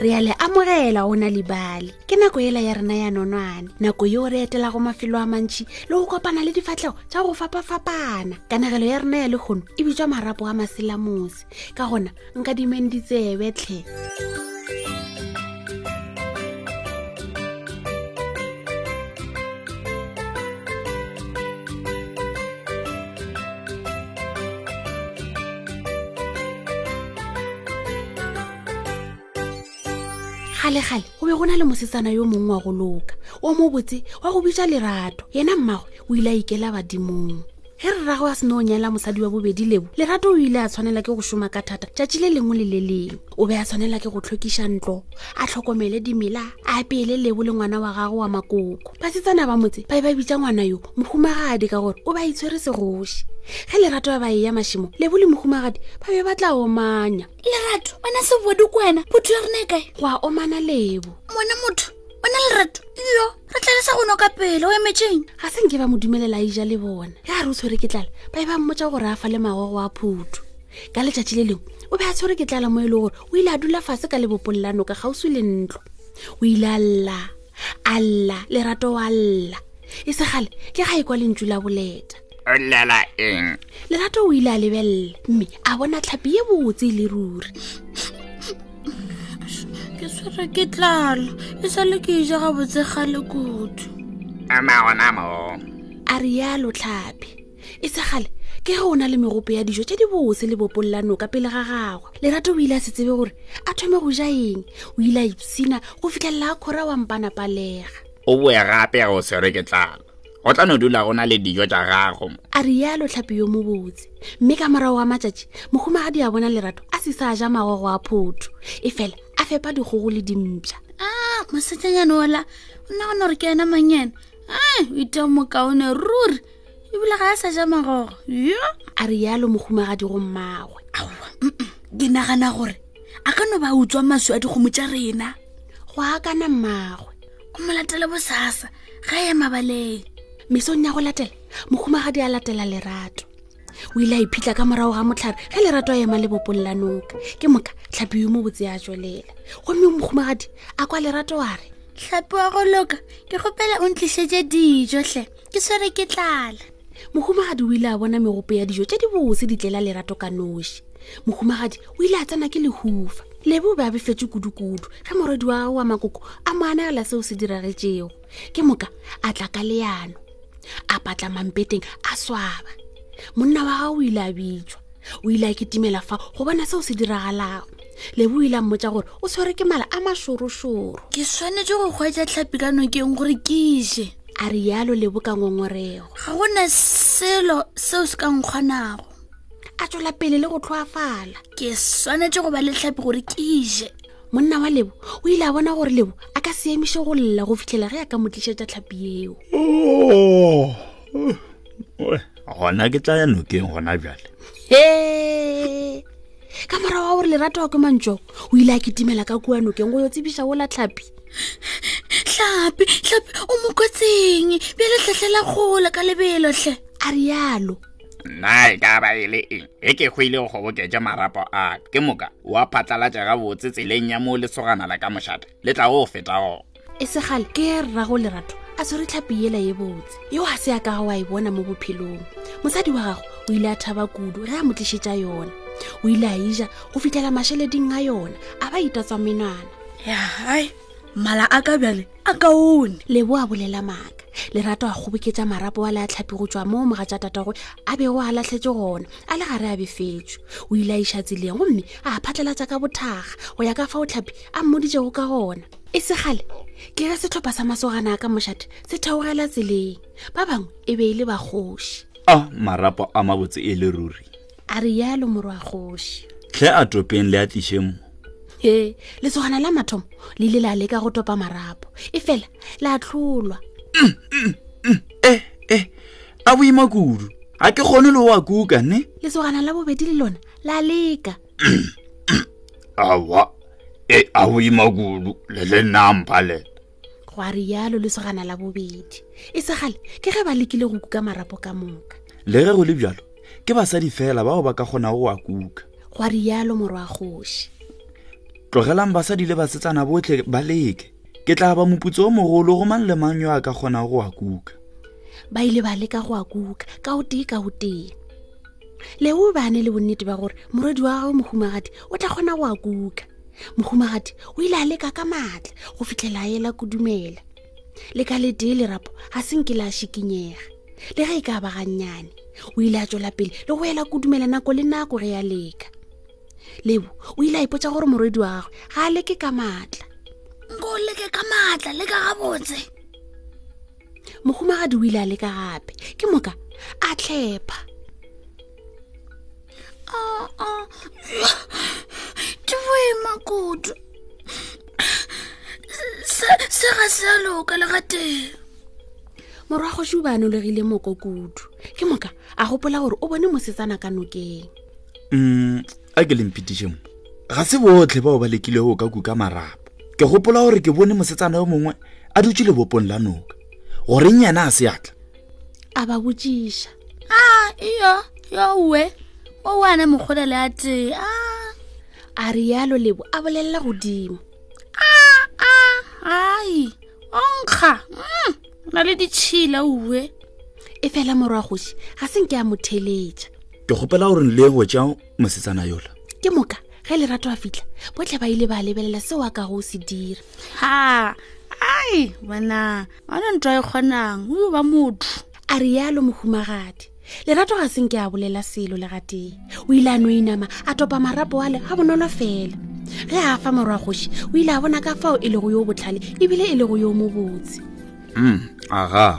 re ya le amogela o na libale ke nako ela ya rena ya nonwane nako yeo re etelago mafelo a mantšhi le go kopana le difatlhego tša go fapa-fapana kanegelo ya rena ya lekgono e bitswa marapo a maselamose ka gona nka dimeng ditsebe tlhe galegale go be go na le mosetsana yo mongwe wa go loka o mo botse wa go bitsa lerato yena mmagwe o ile a ikela badimong ge re rrago a seno o nyala mosadi wa bobedi lebo lerato o ile a tshwanela ke go šoma ka thata tšatši le lengwe le le lengwe o be a tshwanela ke go tlhokiša ntlo a tlhokomele dimela a apele lebo le ngwana wa gago wa makoko basetsana ba motse ba be ba bitsa ngwana yo mohumagadi ka gore o ba itshwere segoši ge lerato ba ba e ya mašimo lebo le mohumagadi ba be ba tla omanya lerato ona sebodi ko wena botho ya rona e kae go a omana lebo mone motho o na lerato iyo re tlale sa gono ka pele o emetseng ga se nke ba mo dumelela ija le bona ya re o tshwere ke tlala ba e ba mmotsa gore a fa le magogo a phutu ka letšatši le lengwe o be a tshwere ke tlala mo e le gore o ile a dula fase ka lebopolelanoka kgauswi le ntlo o ile a lla alla lerato wa lla e segale ke ga e kwa lentšu la boleta o llela eng lerato o ile a lebelele mme a bona tlhapi ye botse e le ruri ke swere ke tlala e sa le ke ija ga botsegale kudu ama gona moo a rialo tlhapi e segale ke ge o na le megopo ya dijo tše di bose le bopolelano ka pele ga gagwe lerato o ile a se tsebe gore a thome go ja eng o ile a ipsina go fitlhelela a kgora wa mpana palega o boe gape ya go sere ke tlala go tla no dula go na le dijo tša gago a rialo tlhapi yo mobotse mme ka morago wa matšatši mogomagadi a bona lerato a se sa ja magogo a photho e fela a fepa dikgogo le dimpša a ah, mosetšanyane ola o nagana gore ke ena manyana ah, o ite mokaone ruri ebile ga a sa ja magogo yo a re yalo mogumagadi go mmagwe aowa ke nagana gore a ka no ba utswa maswi a dikgomo tša rena go akana mmagwe o mo latele bosasa ga ye mabaleng mesong ya go latela mogumagadi a latela lerato o ile a iphitlha ka morago ga motlhare ge lerato a ema lebopong la noka ke moka tlhapi yo mo botse a tswelela gomme o mogomagadi a kwa lerato a re tlhapi wa go loka ke gopela o ntlišetse dijo tlhe ke swere ke tlala mohumagadi o ile a bona megopo ya dijo tše di bose di tlela lerato ka noši mohumagadi o ile a tsena ke lehufa lebe o be a befetse kudu-kudu ge morwedi wa gago wa makoko a mo anegela seo se diragetšego ke moka a tla ka leano a patla mampeteng a swaba monna wa gago o ile a bitšwa o ile a ketimela fa go bona seo se diragalago lebo o ile a mmotsa gore o tshwere ke mala a mašorošoro ke swanetse go kgwetsa tlhapi ka nokeng gore ke ise a re yalo lebo ka ngongorego ga go ne selo seo se ka nkgonago a tswela pele le go tlhoafala ke swanetse go ba le tlhapi gore ke ise monna wa lebo o ile a bona gore lebo a ka se emiše go lla go fitlhela ge a ka motlišetša tlhapi yeo oh. gona ke tla ya nokeng gona bjale e ka morago wa gore lerato wa ke mantso o ile a kitimela ka kua nokeng go yo tsebiša ola tlhapi tlhapi tlhapi o mokotseng bjale tlhatlhela gola ka lebelotlhe a rialo nna e ka ba e le eng e ke go ile go kgoboketša marapo a ke moka wa phatlalatša gabotse tseleng ya moo lesogana la ka mošate le tla o fetago e segale ke rrago lerato a tshwere tlhapi yela ye botse yo ga se ya ka wa e bona mo bophelong mosadi wa gago o ile a thaba kudu ge a mo tlišetša yona o ile a eja go fitlhela mašeleding a yona a ba itatswa menwana ya hai mala a ka bjale a kaone lebo a bolela maaka lerato a kgoboketša marapo wa le a tlhapi go tšwa moo moga tša tatagwe a bego a latlhetse gona a le gare a befetšo o ile a iša tseleng gomme a phatlalatša ka bothaga go ya ka fa o tlhapi a mmoditšego ka gona e segale ke ge setlhopha sa masogana a ka mošate se theogela tseleng ba bangwe e be e le bagoši a marapo a mabotse e le ruri a re yalo morwa kgoši tlhe a topeng le a tlišeng mo ee letsogana la mathomo le ile la leka go topa marapo e fela la tlholwa e e a boima kudu ga ke kgone le o a kuka ne letsogana la bobedi le lona la leka awa e a boima kudu le le nampa le go a rialo le segana la bobedi e segale ke ge ba lekile go kuka marapo ka moka le ge go le bjalo ke basadi fela bao ba ka kgonago go a kuka go a rialo morwa kgoši tlogelang basadi le basetsana botlhe ba leke ke tla ba moputso o mogolo go mang le mang yo a ka kgonago go a kuka ba ile ba leka go a kuka ka o tee ka o tee leo ba ne le bonnete ba gore morwedi wa gago mohumagadi o tla kgona go a kuka mohumagadi o ile a leka ka maatla go fitlhela a ela kudumela le ka letee lerapo ga se nke la šikinyega le ge e ka ba gannyane o ile a tswela pele le go ela kudumela nako le nako ge ya leka lebo o ile a ipotsa gore morwedi wa gagwe ga a leke ka maatla nko leke ka maatla le ka gabotse mohumagadi o ile a leka gape ke moka a tlhepha ke boima kudu se ga se a loka le gateng morwagoši o ba anolegile moko kudu ke moka a gopola gore o bone mosetsana ka nokeng mm, a ke lemphetešemo ga se botlhe bao ba lekilego ka kuka marapo ke gopola gore ke bone mosetsana yo mongwe a dutse lebopong la noka goreng yena a se atla a ba botsiša a ah, iyo yowe o wane mokgolele a tee a ah. a rialo lebo a bolelela godimo a ah, a ai o nkga mm, na le ditšhila uwe e fela morwagoši ga se nke a motheletša ke kgopela gore nlego tša mosetsana yola ke moka ge lerato a fitlha botlhe ba ile ba lebelela seo a ka go se dira ha ai bona ona ntwa e kgonang o yo ba motho a rialo mohumagadi lerato ga seng ke a bolela selo le gatee o ile a no inama a topa marapo ale ga bonolo fela ge a fa morwa kgoši o ile a bona ka fao e lego yo botlhale ebile e lego yo mobotse mm, aga